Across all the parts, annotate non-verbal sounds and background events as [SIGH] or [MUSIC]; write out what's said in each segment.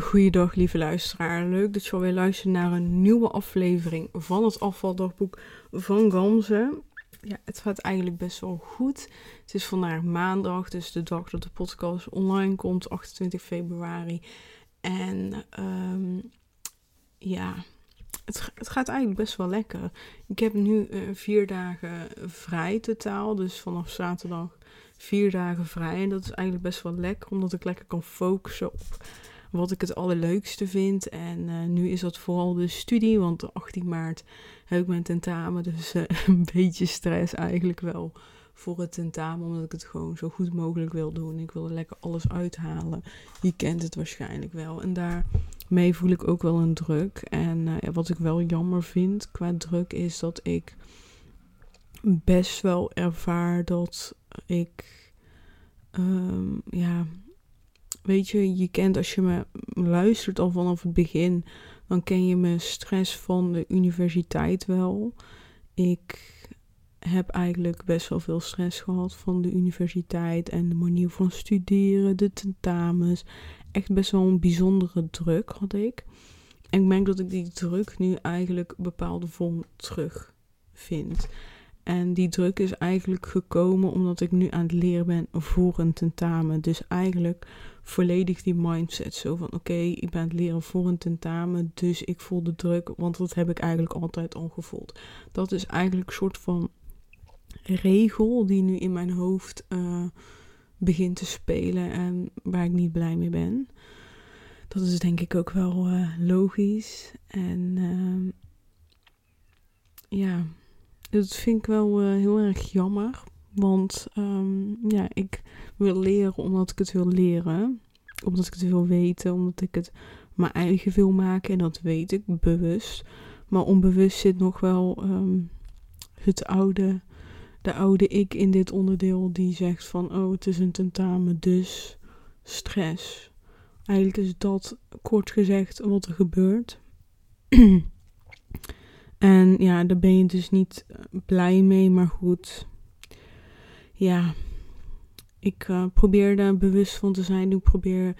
Goeiedag lieve luisteraar. Leuk dat je alweer luistert naar een nieuwe aflevering van het afvaldagboek van Gamze. Ja, het gaat eigenlijk best wel goed. Het is vandaag maandag, dus de dag dat de podcast online komt, 28 februari. En um, ja, het, het, gaat eigenlijk best wel lekker. Ik heb nu uh, vier dagen vrij totaal, dus vanaf zaterdag vier dagen vrij. En dat is eigenlijk best wel lekker, omdat ik lekker kan focussen op wat ik het allerleukste vind. En uh, nu is dat vooral de studie, want de 18 maart heb ik mijn tentamen. Dus uh, [LAUGHS] een beetje stress eigenlijk wel voor het tentamen, omdat ik het gewoon zo goed mogelijk wil doen. Ik wil er lekker alles uithalen. Je kent het waarschijnlijk wel. En daarmee voel ik ook wel een druk. En uh, wat ik wel jammer vind qua druk is dat ik best wel ervaar dat ik. Um, ja, weet je, je kent als je me luistert al vanaf het begin, dan ken je mijn stress van de universiteit wel. Ik heb eigenlijk best wel veel stress gehad van de universiteit en de manier van studeren, de tentamens. Echt best wel een bijzondere druk had ik. En ik merk dat ik die druk nu eigenlijk bepaalde vorm terug vind. En die druk is eigenlijk gekomen omdat ik nu aan het leren ben voor een tentamen. Dus eigenlijk volledig die mindset. Zo van oké, ik ben het leren voor een tentamen, dus ik voel de druk, want dat heb ik eigenlijk altijd al gevoeld. Dat is eigenlijk een soort van regel die nu in mijn hoofd uh, begint te spelen en waar ik niet blij mee ben. Dat is denk ik ook wel uh, logisch. En uh, ja, dat vind ik wel heel erg jammer. Want um, ja, ik wil leren omdat ik het wil leren. Omdat ik het wil weten. Omdat ik het mijn eigen wil maken. En dat weet ik bewust. Maar onbewust zit nog wel um, het oude, de oude ik in dit onderdeel. Die zegt van, oh het is een tentamen, dus stress. Eigenlijk is dat kort gezegd wat er gebeurt. [CLEARS THROAT] en ja, daar ben je dus niet blij mee. Maar goed, ja, ik uh, probeer daar bewust van te zijn. Ik probeer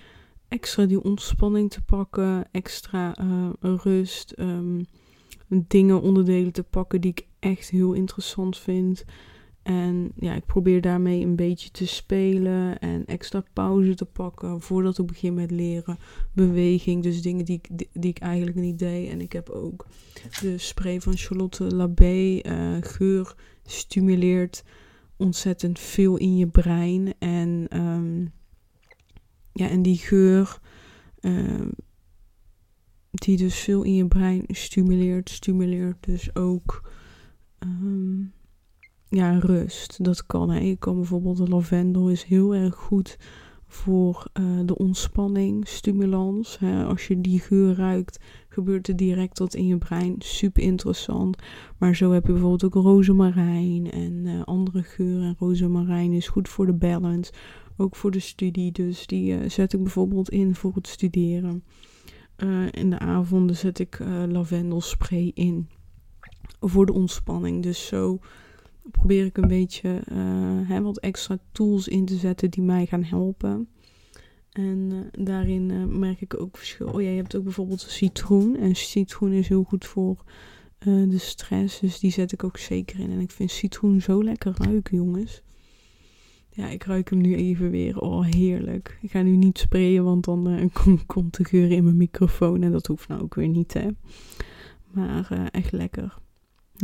extra die ontspanning te pakken, extra uh, rust, um, dingen, onderdelen te pakken die ik echt heel interessant vind. En ja, ik probeer daarmee een beetje te spelen en extra pauze te pakken voordat ik begin met leren. Beweging, dus dingen die ik, die, ik eigenlijk niet deed. En ik heb ook de spray van Charlotte Labé, uh, geur stimuleert ontzettend veel in je brein. En, um, ja, en die geur, uh, die dus veel in je brein stimuleert, stimuleert dus ook um, ja, rust. Dat kan. Hè. Je kan bijvoorbeeld de lavendel is heel erg goed voor uh, de ontspanning, stimulans. Hè. Als je die geur ruikt, gebeurt er direct wat in je brein. Super interessant. Maar zo heb je bijvoorbeeld ook rozemarijn en uh, andere geuren. Rozemarijn is goed voor de balance, ook voor de studie. Dus die uh, zet ik bijvoorbeeld in voor het studeren. in de avonden zet ik lavendelspray in voor de ontspanning. Dus zo probeer ik een beetje uh, hè, wat extra tools in te zetten die mij gaan helpen. En uh, daarin uh, merk ik ook verschil. Oh ja, je hebt ook bijvoorbeeld citroen. En citroen is heel goed voor de stress. Dus die zet ik ook zeker in. En ik vind citroen zo lekker ruiken, jongens. Ja, ik ruik hem nu even weer. Oh, heerlijk. Ik ga nu niet sprayen, want dan [LAUGHS] komt de geur in mijn microfoon. En dat hoeft nou ook weer niet, hè. Maar echt lekker.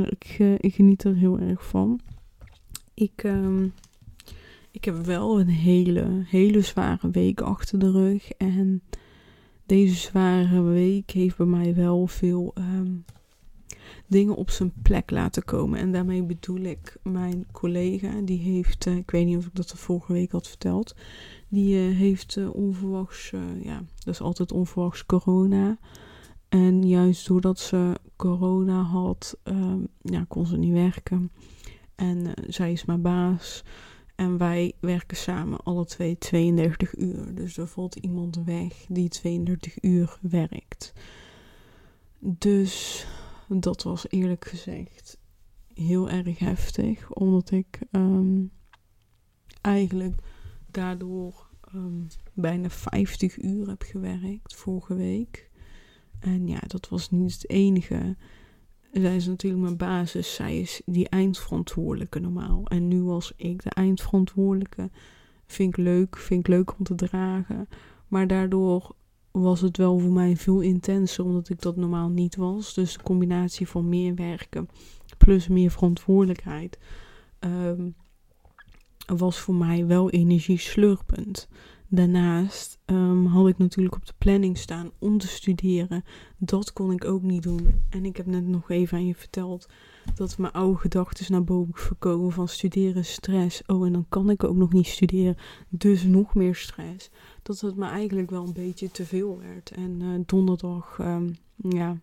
Ik, uh, ik geniet er heel erg van. Ik, um, ik heb wel een hele, hele zware week achter de rug. En deze zware week heeft bij mij wel veel um, dingen op zijn plek laten komen. En daarmee bedoel ik mijn collega, die heeft, uh, ik weet niet of ik dat de vorige week had verteld, die uh, heeft onverwachts, ja, dat is altijd onverwachts corona. En juist doordat ze corona had, um, ja, kon ze niet werken. En uh, zij is mijn baas. En wij werken samen alle twee 32 uur. Dus er valt iemand weg die 32 uur werkt. Dus dat was eerlijk gezegd heel erg heftig. Omdat ik um, eigenlijk daardoor um, bijna 50 uur heb gewerkt vorige week. En ja, dat was niet het enige. Zij is natuurlijk mijn basis. Zij is die eindverantwoordelijke normaal. En nu was ik de eindverantwoordelijke. Vind ik leuk, vind ik leuk om te dragen. Maar daardoor was het wel voor mij veel intenser, omdat ik dat normaal niet was. Dus de combinatie van meer werken plus meer verantwoordelijkheid um, was voor mij wel energie slurpend. Daarnaast um, had ik natuurlijk op de planning staan om te studeren. Dat kon ik ook niet doen. En ik heb net nog even aan je verteld dat mijn oude gedachten naar boven gekomen van studeren, stress. Oh, en dan kan ik ook nog niet studeren. Dus nog meer stress. Dat het me eigenlijk wel een beetje te veel werd. En uh, donderdag, um, ja,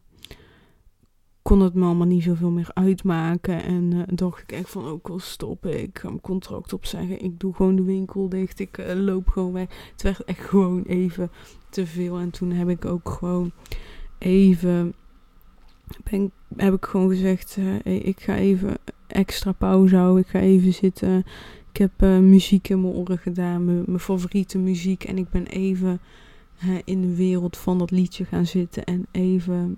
kon het me allemaal niet zoveel meer uitmaken. En uh, dacht ik echt van, ook oh, al stoppen. Ik ga mijn contract opzeggen. Ik doe gewoon de winkel dicht. Ik uh, loop gewoon weg. Het werd echt gewoon even te veel. En toen heb ik ook gewoon even... Heb ik gewoon gezegd, uh, ik ga even extra pauze houden. Ik ga even zitten. Ik heb muziek in mijn oren gedaan. Mijn favoriete muziek. En ik ben even in de wereld van dat liedje gaan zitten. En even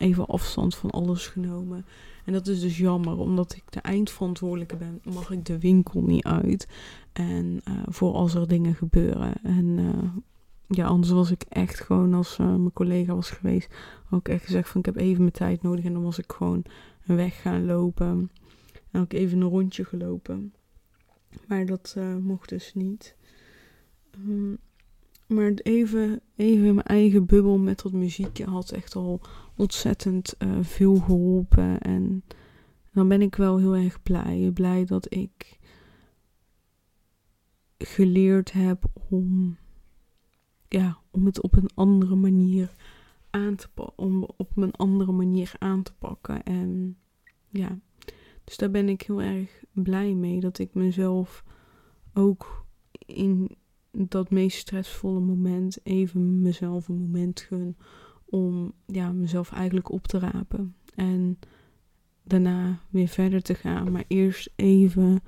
even afstand van alles genomen. En dat is dus jammer, omdat ik de eindverantwoordelijke ben, mag ik de winkel niet uit. En uh, voor als er dingen gebeuren. En uh, ja, anders was ik echt gewoon, als uh, mijn collega was geweest, ook echt gezegd van ik heb even mijn tijd nodig. En dan was ik gewoon weg gaan lopen. En ook even een rondje gelopen. Maar dat mocht dus niet. Um, maar even, even in mijn eigen bubbel met dat muziekje had echt al ontzettend uh, veel geholpen. En dan ben ik wel heel erg blij. Blij dat ik geleerd heb om, ja, om het op een andere manier aan te. Om op een andere manier aan te pakken. En ja, dus daar ben ik heel erg blij mee. Dat ik mezelf ook in dat meest stressvolle moment even mezelf een moment gun om ja, mezelf eigenlijk op te rapen. En daarna weer verder te gaan. Maar eerst even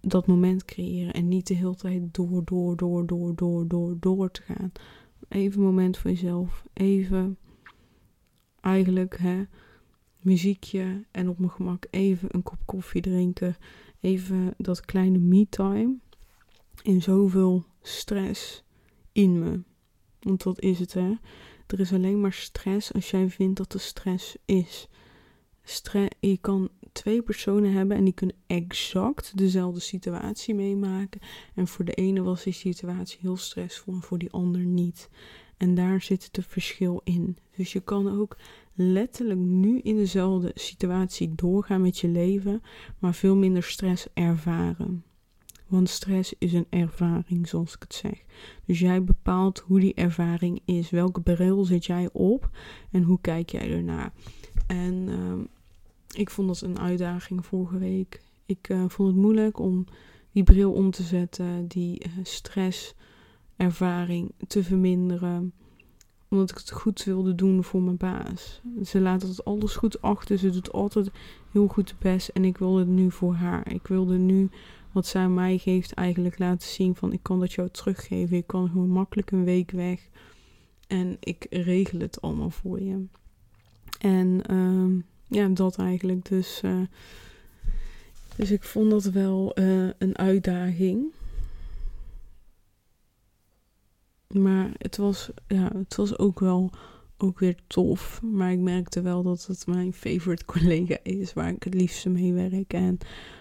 dat moment creëren. En niet de hele tijd door, door, door, door, door, door, door te gaan. Even een moment voor jezelf. Even eigenlijk hè, muziekje en op mijn gemak even een kop koffie drinken. Even dat kleine me-time. In zoveel stress in me. Want dat is het, hè. Er is alleen maar stress als jij vindt dat er stress is. Je kan twee personen hebben en die kunnen exact dezelfde situatie meemaken. En voor de ene was die situatie heel stressvol en voor die ander niet. En daar zit het verschil in. Dus je kan ook letterlijk nu in dezelfde situatie doorgaan met je leven, maar veel minder stress ervaren. Want stress is een ervaring, zoals ik het zeg. Dus jij bepaalt hoe die ervaring is. Welke bril zet jij op en hoe kijk jij ernaar? En uh, ik vond dat een uitdaging vorige week. Ik uh, vond het moeilijk om die bril om te zetten, die uh, stresservaring te verminderen. Omdat ik het goed wilde doen voor mijn baas. Ze laat het alles goed achter. Ze doet altijd heel goed de best. En ik wilde het nu voor haar. Ik wilde nu wat zij mij geeft eigenlijk laten zien van ik kan dat jou teruggeven. Ik kan gewoon makkelijk een week weg. En ik regel het allemaal voor je. En uh, ja, dat eigenlijk. Dus, uh, dus ik vond dat wel uh, een uitdaging. Maar het was, ja, het was ook wel ook weer tof. Maar ik merkte wel dat het mijn favorite collega is waar ik het liefste mee werk. En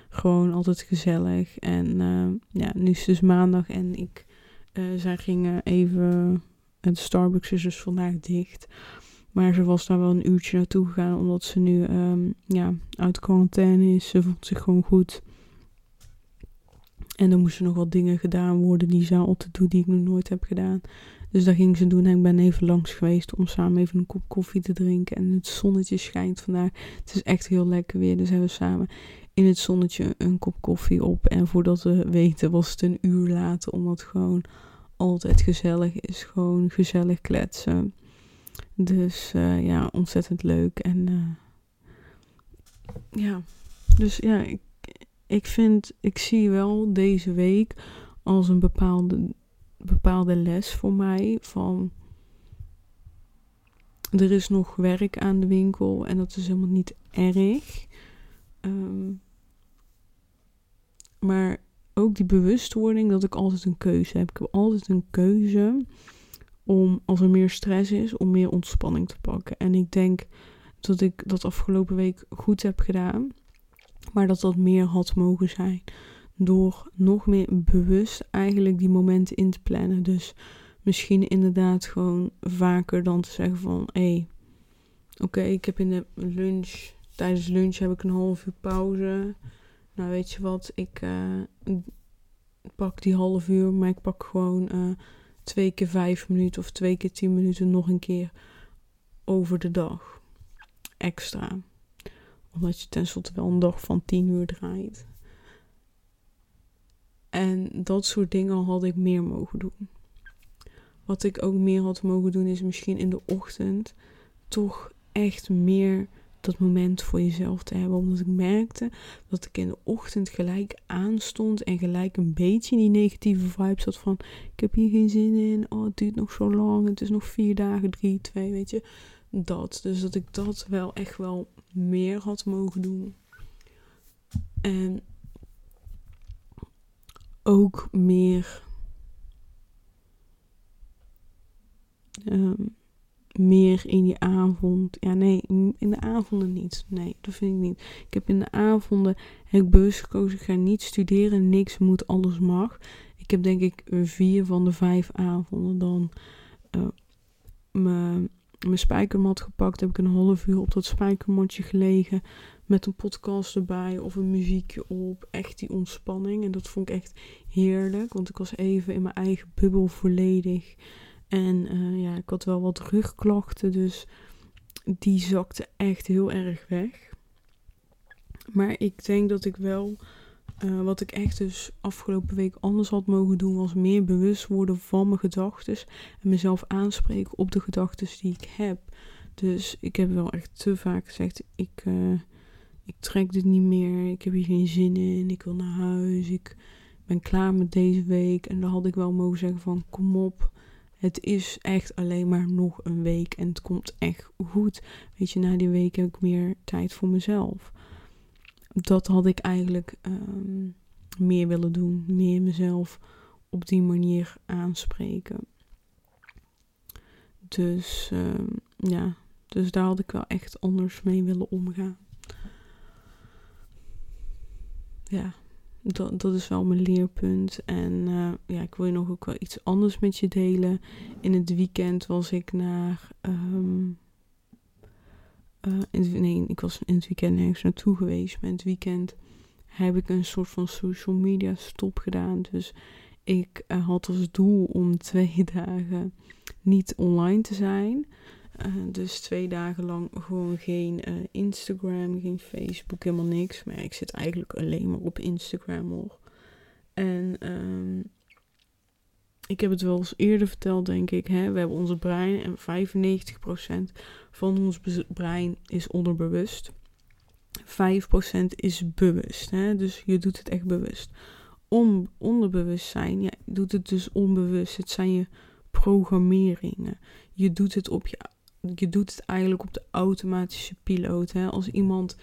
gewoon altijd gezellig. En uh, ja, nu is het dus maandag en ik, uh, zij gingen even, het Starbucks is dus vandaag dicht. Maar ze was daar wel een uurtje naartoe gegaan, omdat ze nu um, ja, uit quarantaine is. Ze voelt zich gewoon goed. En er moesten nog wat dingen gedaan worden die ze altijd doet, die ik nog nooit heb gedaan. Dus dat ging ze doen en ik ben even langs geweest om samen even een kop koffie te drinken. En het zonnetje schijnt vandaag. Het is echt heel lekker weer, dus hebben we samen in het zonnetje een kop koffie op. En voordat we weten was het een uur later, omdat gewoon altijd gezellig is. Gewoon gezellig kletsen. Dus uh, ja, ontzettend leuk. En uh, ja, dus ja, ik, ik vind, ik zie wel deze week als een bepaalde bepaalde les voor mij van er is nog werk aan de winkel en dat is helemaal niet erg. Ehm, maar ook die bewustwording dat ik altijd een keuze heb. Ik heb altijd een keuze om, als er meer stress is, om meer ontspanning te pakken. En ik denk dat ik dat afgelopen week goed heb gedaan. Maar dat dat meer had mogen zijn. Door nog meer bewust eigenlijk die momenten in te plannen. Dus misschien inderdaad gewoon vaker dan te zeggen van... Hé, hey, oké, ik heb in de lunch... Tijdens lunch heb ik een half uur pauze. Nou, weet je wat, ik uh, pak die half uur, maar ik pak gewoon uh, twee keer vijf minuten of twee keer tien minuten nog een keer over de dag. Extra. Omdat je tenslotte wel een dag van tien uur draait. En dat soort dingen had ik meer mogen doen. Wat ik ook meer had mogen doen is misschien in de ochtend toch echt meer dat moment voor jezelf te hebben. Omdat ik merkte dat ik in de ochtend gelijk aanstond en gelijk een beetje die negatieve vibe zat van ik heb hier geen zin in. Oh, het duurt nog zo lang. Het is nog vier dagen, drie, twee, weet je. Dat. Dus dat ik dat wel echt wel meer had mogen doen. En ook meer. Um, meer in die avond. Ja, nee, in de avonden niet. Nee, dat vind ik niet. Ik heb in de avonden heb ik bewust gekozen. Ik ga niet studeren. Niks moet, alles mag. Ik heb denk ik vier van de vijf avonden dan uh, mijn spijkermat gepakt. Heb ik een half uur op dat spijkermatje gelegen. Met een podcast erbij of een muziekje op. Echt die ontspanning. En dat vond ik echt heerlijk. Want ik was even in mijn eigen bubbel volledig. En uh, ja, ik had wel wat rugklachten, dus die zakte echt heel erg weg. Maar ik denk dat ik wel, uh, wat ik echt dus afgelopen week anders had mogen doen, was meer bewust worden van mijn gedachten. En mezelf aanspreken op de gedachten die ik heb. Dus ik heb wel echt te vaak gezegd, ik, uh, ik trek dit niet meer, ik heb hier geen zin in, ik wil naar huis, ik ben klaar met deze week. En dan had ik wel mogen zeggen van, kom op het is echt alleen maar nog een week en het komt echt goed. Weet je, na die week heb ik meer tijd voor mezelf. Dat had ik eigenlijk ehm, meer willen doen. Meer mezelf op die manier aanspreken. Dus ehm, ja, dus daar had ik wel echt anders mee willen omgaan. Ja, dat, dat is wel mijn leerpunt. En uh, ja, ik wil je nog ook wel iets anders met je delen. In het weekend was ik naar. Uh, in, nee, ik was in het weekend nergens naartoe geweest. Maar in het weekend heb ik een soort van social media stop gedaan. Dus ik uh, had als doel om [LAUGHS] twee dagen niet online te zijn. Uh, dus twee dagen lang gewoon geen uh, Instagram, geen Facebook, helemaal niks. Maar ik zit eigenlijk alleen maar op Instagram hoor. En um, ik heb het wel eens eerder verteld, denk ik. Hè? We hebben onze brein en 95% van ons brein is onderbewust. 5% is bewust. Hè? Dus je doet het echt bewust. Om, onderbewustzijn, ja, je doet het dus onbewust. Het zijn je programmeringen. Je doet het op je je doet het eigenlijk op de automatische piloot. Hè? Als iemand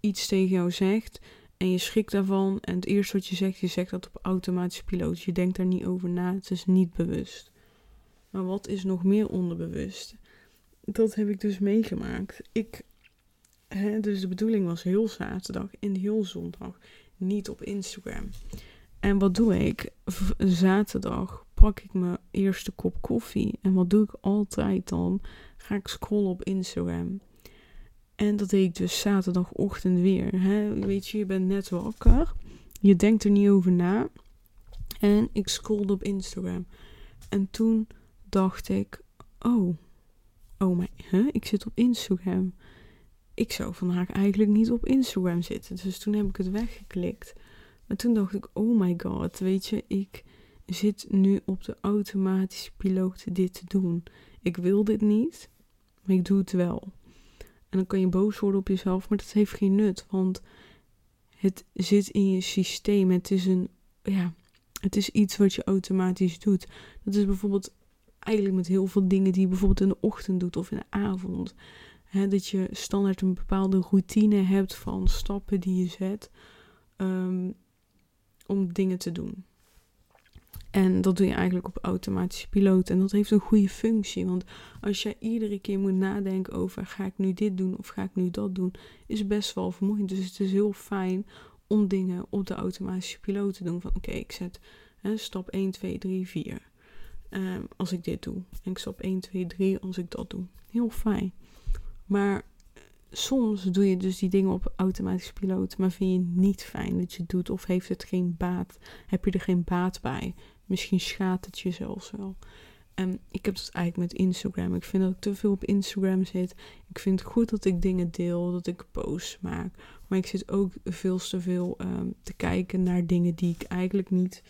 iets tegen jou zegt en je schrikt daarvan en het eerste wat je zegt, je zegt dat op automatische piloot. Je denkt daar niet over na, het is niet bewust. Maar wat is nog meer onderbewust? Dat heb ik dus meegemaakt. Ik, hè, dus de bedoeling was heel zaterdag en heel zondag niet op Instagram. En wat doe ik? zaterdag pak ik mijn eerste kop koffie. En wat doe ik altijd dan? ga ik scrollen op Instagram. En dat deed ik dus zaterdagochtend weer. Hè? Weet je, je bent net wakker. Je denkt er niet over na. En ik scrollde op Instagram. En toen dacht ik, oh, oh my, huh? ik zit op Instagram. Ik zou vandaag eigenlijk niet op Instagram zitten. Dus toen heb ik het weggeklikt. Maar toen dacht ik, oh my god, weet je, ik zit nu op de automatische piloot dit te doen. Ik wil dit niet. Maar ik doe het wel. En dan kan je boos worden op jezelf, maar dat heeft geen nut. Want het zit in je systeem. Het is een, ja, Het is iets wat je automatisch doet. Dat is bijvoorbeeld eigenlijk met heel veel dingen die je bijvoorbeeld in de ochtend doet of in de avond. dat je standaard een bepaalde routine hebt van stappen die je zet ehm, om dingen te doen. En dat doe je eigenlijk op automatische piloot. En dat heeft een goede functie. Want als je iedere keer moet nadenken over ga ik nu dit doen of ga ik nu dat doen, is best wel vermoeiend. Dus het is heel fijn om dingen op de automatische piloot te doen. Van oké, ik zet hè, stap 1, 2, 3, 4. als ik dit doe. En ik stap 1, 2, 3 als ik dat doe. Heel fijn. Maar soms doe je dus die dingen op automatische piloot, maar vind je niet fijn dat je het doet of heeft het geen baat, heb je er geen baat bij. Misschien schaadt het je zelfs wel. En ik heb dat eigenlijk met Instagram. Ik vind dat ik te veel op Instagram zit. Ik vind het goed dat ik dingen deel, dat ik posts maak. Maar ik zit ook veel te veel um, te kijken naar dingen die ik eigenlijk niet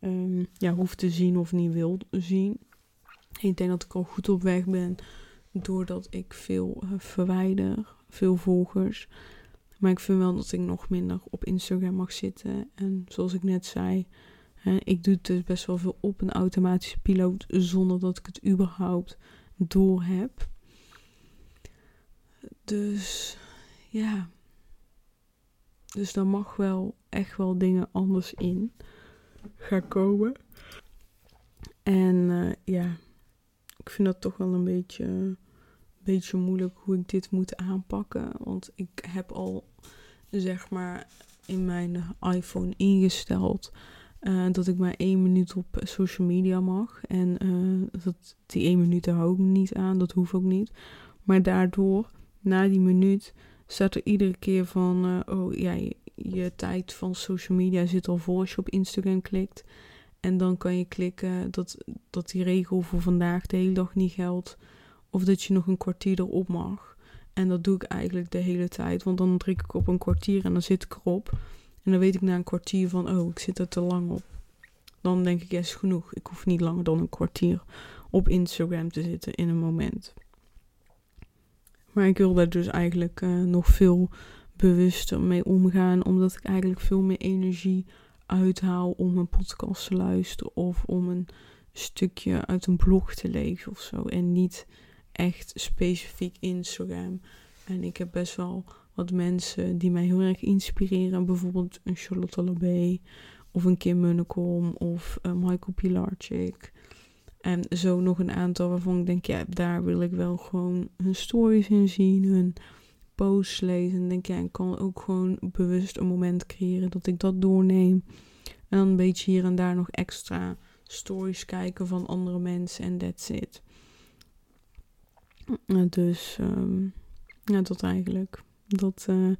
um, ja, hoef te zien of niet wil zien. Ik denk dat ik al goed op weg ben doordat ik veel uh, verwijder, veel volgers. Maar ik vind wel dat ik nog minder op Instagram mag zitten. En zoals ik net zei, ik doe dus best wel veel op een automatische piloot zonder dat ik het überhaupt door heb. Dus ja. Dus daar mag wel echt wel dingen anders in gaan komen. En eh, ja, ik vind dat toch wel een beetje, een beetje moeilijk hoe ik dit moet aanpakken. Want ik heb al, zeg maar, in mijn iPhone ingesteld uh, dat ik maar één minuut op social media mag. En uh, dat, die één minuut daar hou ik niet aan. Dat hoeft ook niet. Maar daardoor, na die minuut, staat er iedere keer van... Uh, oh ja, je, je, tijd van social media zit al voor als je op Instagram klikt. En dan kan je klikken dat, dat die regel voor vandaag de hele dag niet geldt. Of dat je nog een kwartier erop mag. En dat doe ik eigenlijk de hele tijd. Want dan druk ik op een kwartier en dan zit ik erop. En dan weet ik na een kwartier van, oh, ik zit er te lang op. Dan denk ik, ja, is genoeg. Ik hoef niet langer dan een kwartier op Instagram te zitten in een moment. Maar ik wil daar dus eigenlijk uh, nog veel bewuster mee omgaan, omdat ik eigenlijk veel meer energie uithaal om een podcast te luisteren of om een stukje uit een blog te lezen of zo. En niet echt specifiek Instagram. En ik heb best wel wat mensen die mij heel erg inspireren. Bijvoorbeeld een Charlotte Labé of een Kim Munnekom of uh, Michael Pilarczyk. En zo nog een aantal waarvan ik denk, ja, daar wil ik wel gewoon hun stories in zien, hun posts lezen. En denk, ja, ik kan ook gewoon bewust een moment creëren dat ik dat doorneem. En een beetje hier en daar nog extra stories kijken van andere mensen en that's it. Dus, um, ja, dat eigenlijk. Dat, uh,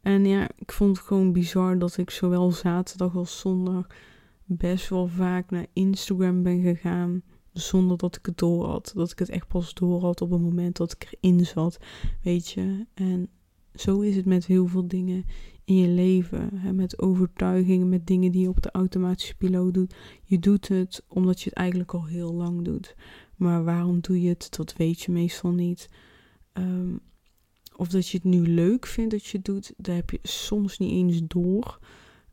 en ja, ik vond het gewoon bizar dat ik zowel zaterdag als zondag best wel vaak naar Instagram ben gegaan. Zonder dat ik het door had. Dat ik het echt pas door had op het moment dat ik erin zat. Weet je. En zo is het met heel veel dingen in je leven. Hè? Met overtuigingen, met dingen die je op de automatische piloot doet. Je doet het omdat je het eigenlijk al heel lang doet. Maar waarom doe je het? Dat weet je meestal niet. Um, of dat je het nu leuk vindt dat je het doet, daar heb je soms niet eens door.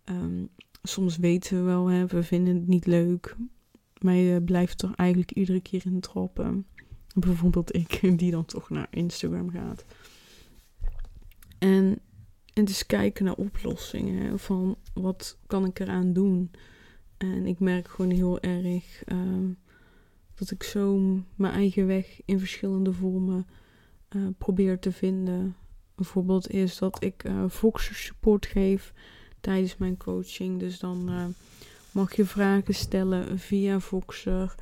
Ehm, soms weten we wel, hè, we vinden het niet leuk. Maar je blijft er eigenlijk iedere keer in trappen. Bijvoorbeeld ik, [LAUGHS] die dan toch naar Instagram gaat. En het is kijken naar oplossingen. Van wat kan ik eraan doen? En ik merk gewoon heel erg ehm, dat ik zo mijn eigen weg in verschillende vormen uh, probeer te vinden. Bijvoorbeeld is dat ik uh, Voxer support geef tijdens mijn coaching. Dus dan uh, mag je vragen stellen via Voxer.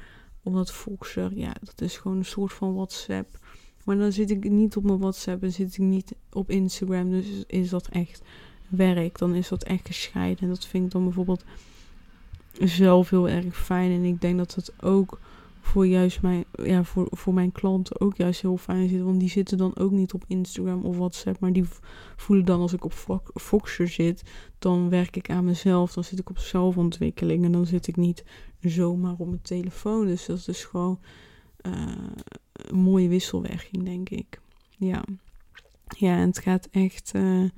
Omdat Voxer, ja, dat is gewoon een soort van WhatsApp. Maar dan zit ik niet op mijn WhatsApp en zit ik niet op Instagram. Dus is dat echt werk. Dan is dat echt gescheiden. En dat vind ik dan bijvoorbeeld zelf heel erg fijn. En ik denk dat het ook voor juist mijn, ja, voor, voor mijn klanten ook juist heel fijn zit. Want die zitten dan ook niet op Instagram of WhatsApp. Maar die voelen dan als ik op Foxer zit, dan werk ik aan mezelf. Dan zit ik op zelfontwikkeling. En dan zit ik niet zomaar op mijn telefoon. Dus dat is dus gewoon uh, een mooie wisselwerking, denk ik. Ja. Ja, en het gaat echt, uh,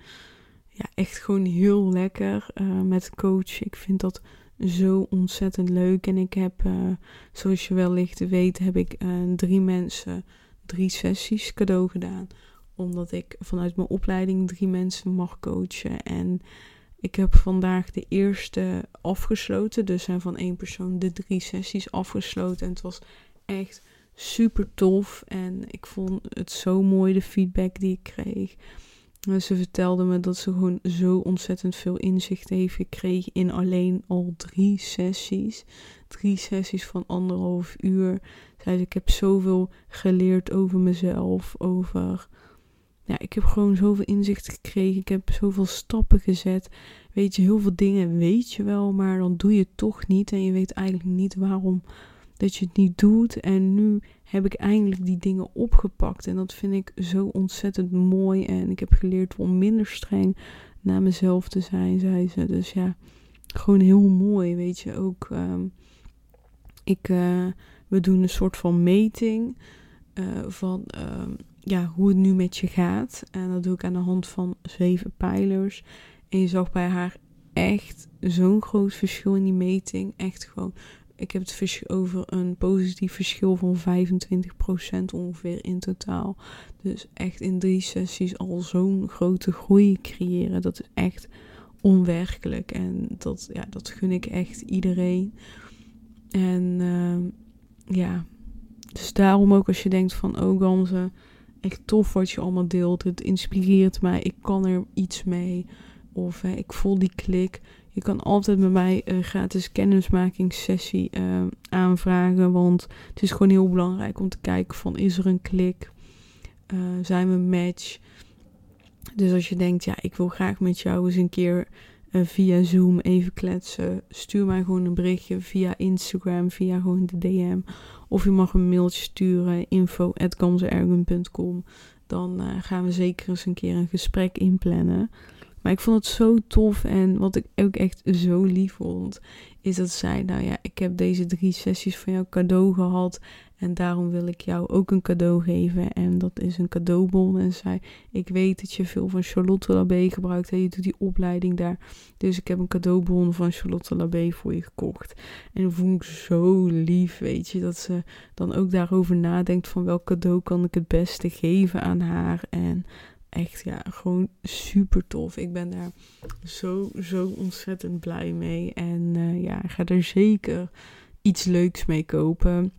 ja, echt gewoon heel lekker uh, met coach. Ik vind dat zo ontzettend leuk. En ik heb, uh, zoals je wellicht weet, heb ik uh, drie mensen drie sessies cadeau gedaan. Omdat ik vanuit mijn opleiding drie mensen mag coachen. En ik heb vandaag de eerste afgesloten. Dus zijn van één persoon de drie sessies afgesloten. En het was echt super tof. En ik vond het zo mooi, de feedback die ik kreeg. Ze vertelde me dat ze gewoon zo ontzettend veel inzicht heeft gekregen in alleen al drie sessies. Drie sessies van anderhalf uur. Zei ik heb zoveel geleerd over mezelf, over... Ja, ik heb gewoon zoveel inzicht gekregen. Ik heb zoveel stappen gezet. Weet je, heel veel dingen weet je wel, maar dan doe je het toch niet. En je weet eigenlijk niet waarom dat je het niet doet. En nu heb ik eindelijk die dingen opgepakt. En dat vind ik zo ontzettend mooi. En ik heb geleerd om minder streng naar mezelf te zijn, zei ze. Dus ja, gewoon heel mooi, weet je. Ook, uh, ik, uh, we doen een soort van meting uh, van uh, ja, hoe het nu met je gaat. En dat doe ik aan de hand van zeven pijlers. En je zag bij haar echt zo'n groot verschil in die meting. Echt gewoon ik heb het over een positief verschil van 25% ongeveer in totaal. Dus echt in drie sessies al zo'n grote groei creëren. Dat is echt onwerkelijk. En dat, ja, dat gun ik echt iedereen. En uh, ja, dus daarom ook als je denkt van, oh Gamze, echt tof wat je allemaal deelt. Het inspireert mij, ik kan er iets mee. Of ik voel die klik. Je kan altijd bij mij een gratis kennismakingssessie uh, aanvragen. Want het is gewoon heel belangrijk om te kijken van is er een klik? Uh, zijn we een match? Dus als je denkt, ja, ik wil graag met jou eens een keer via Zoom even kletsen. Stuur mij gewoon een berichtje via Instagram, via gewoon de DM. Of je mag een mailtje sturen, info.gamzeergun.com. Dan gaan we zeker eens een keer een gesprek inplannen. Maar ik vond het zo tof en wat ik ook echt zo lief vond, is dat zij, nou ja, ik heb deze drie sessies van jou cadeau gehad en daarom wil ik jou ook een cadeau geven. En dat is een cadeaubon. En zij, ik weet dat je veel van Charlotte Labé gebruikt en je doet die opleiding daar. Dus ik heb een cadeaubon van Charlotte Labé voor je gekocht. En dat vond ik zo lief, weet je, dat ze dan ook daarover nadenkt van welk cadeau kan ik het beste geven aan haar. En echt, ja, gewoon super tof. Ik ben daar zo, zo ontzettend blij mee. En uh, ja, ik ga er zeker iets leuks mee kopen.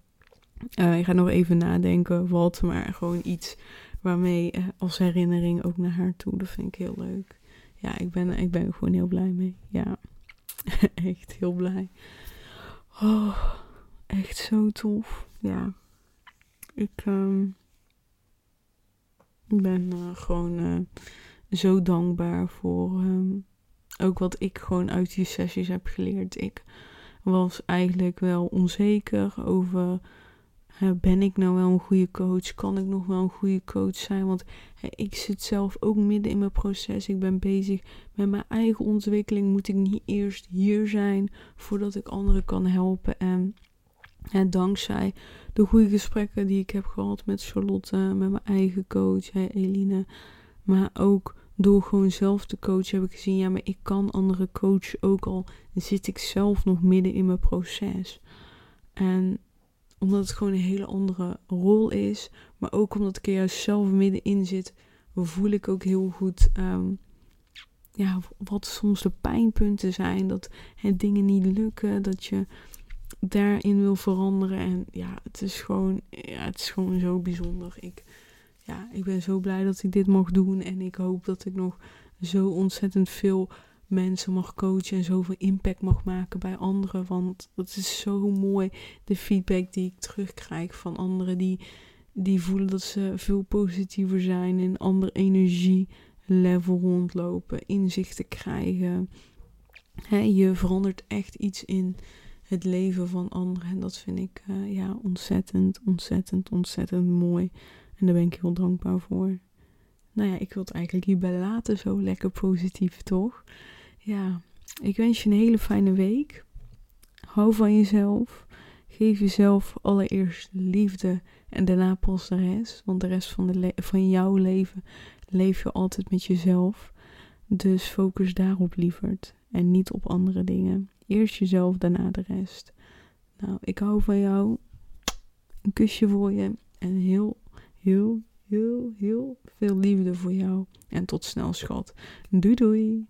Uh, ik ga nog even nadenken wat, maar gewoon iets waarmee uh, als herinnering ook naar haar toe. Dat vind ik heel leuk. Ja, ik ben, ik ben gewoon heel blij mee. Ja, [LAUGHS] echt heel blij. Oh, echt zo tof. Ja, ik... Um, ik ben uh, gewoon uh, zo dankbaar voor um, ook wat ik gewoon uit die sessies heb geleerd. Ik was eigenlijk wel onzeker over. Ben ik nou wel een goede coach? Kan ik nog wel een goede coach zijn? Want ik zit zelf ook midden in mijn proces. Ik ben bezig met mijn eigen ontwikkeling. Moet ik niet eerst hier zijn voordat ik anderen kan helpen? En en dankzij de goede gesprekken die ik heb gehad met Charlotte, met mijn eigen coach, hè, Eline. Maar ook door gewoon zelf te coachen heb ik gezien, ja, maar ik kan andere coachen ook al. zit ik zelf nog midden in mijn proces. En omdat het gewoon een hele andere rol is, maar ook omdat ik er juist zelf middenin zit, voel ik ook heel goed um, ja, wat soms de pijnpunten zijn. Dat hè, dingen niet lukken, dat je daarin wil veranderen. En ja, het is gewoon, ja, het is gewoon zo bijzonder. Ik, ja, ik ben zo blij dat ik dit mag doen. En ik hoop dat ik nog zo ontzettend veel mensen mag coachen en zoveel impact mag maken bij anderen. Want dat is zo mooi, de feedback die ik terugkrijg van anderen die, die voelen dat ze veel positiever zijn, in ander energielevel rondlopen, inzichten krijgen. je verandert echt iets in het leven van anderen. En dat vind ik uh, ja, ontzettend, ontzettend, ontzettend mooi. En daar ben ik heel dankbaar voor. Nou ja, ik wil het eigenlijk hierbij laten. Zo lekker positief, toch? Ja, ik wens je een hele fijne week. Hou van jezelf. Geef jezelf allereerst liefde en daarna pas de rest. Want de rest van, de van jouw leven leef je altijd met jezelf. Dus focus daarop lieverd en niet op andere dingen. Eerst jezelf, daarna de rest. Nou, ik hou van jou. Een kusje voor je. En heel, heel, heel, heel veel liefde voor jou. En tot snel, schat. Doei doei.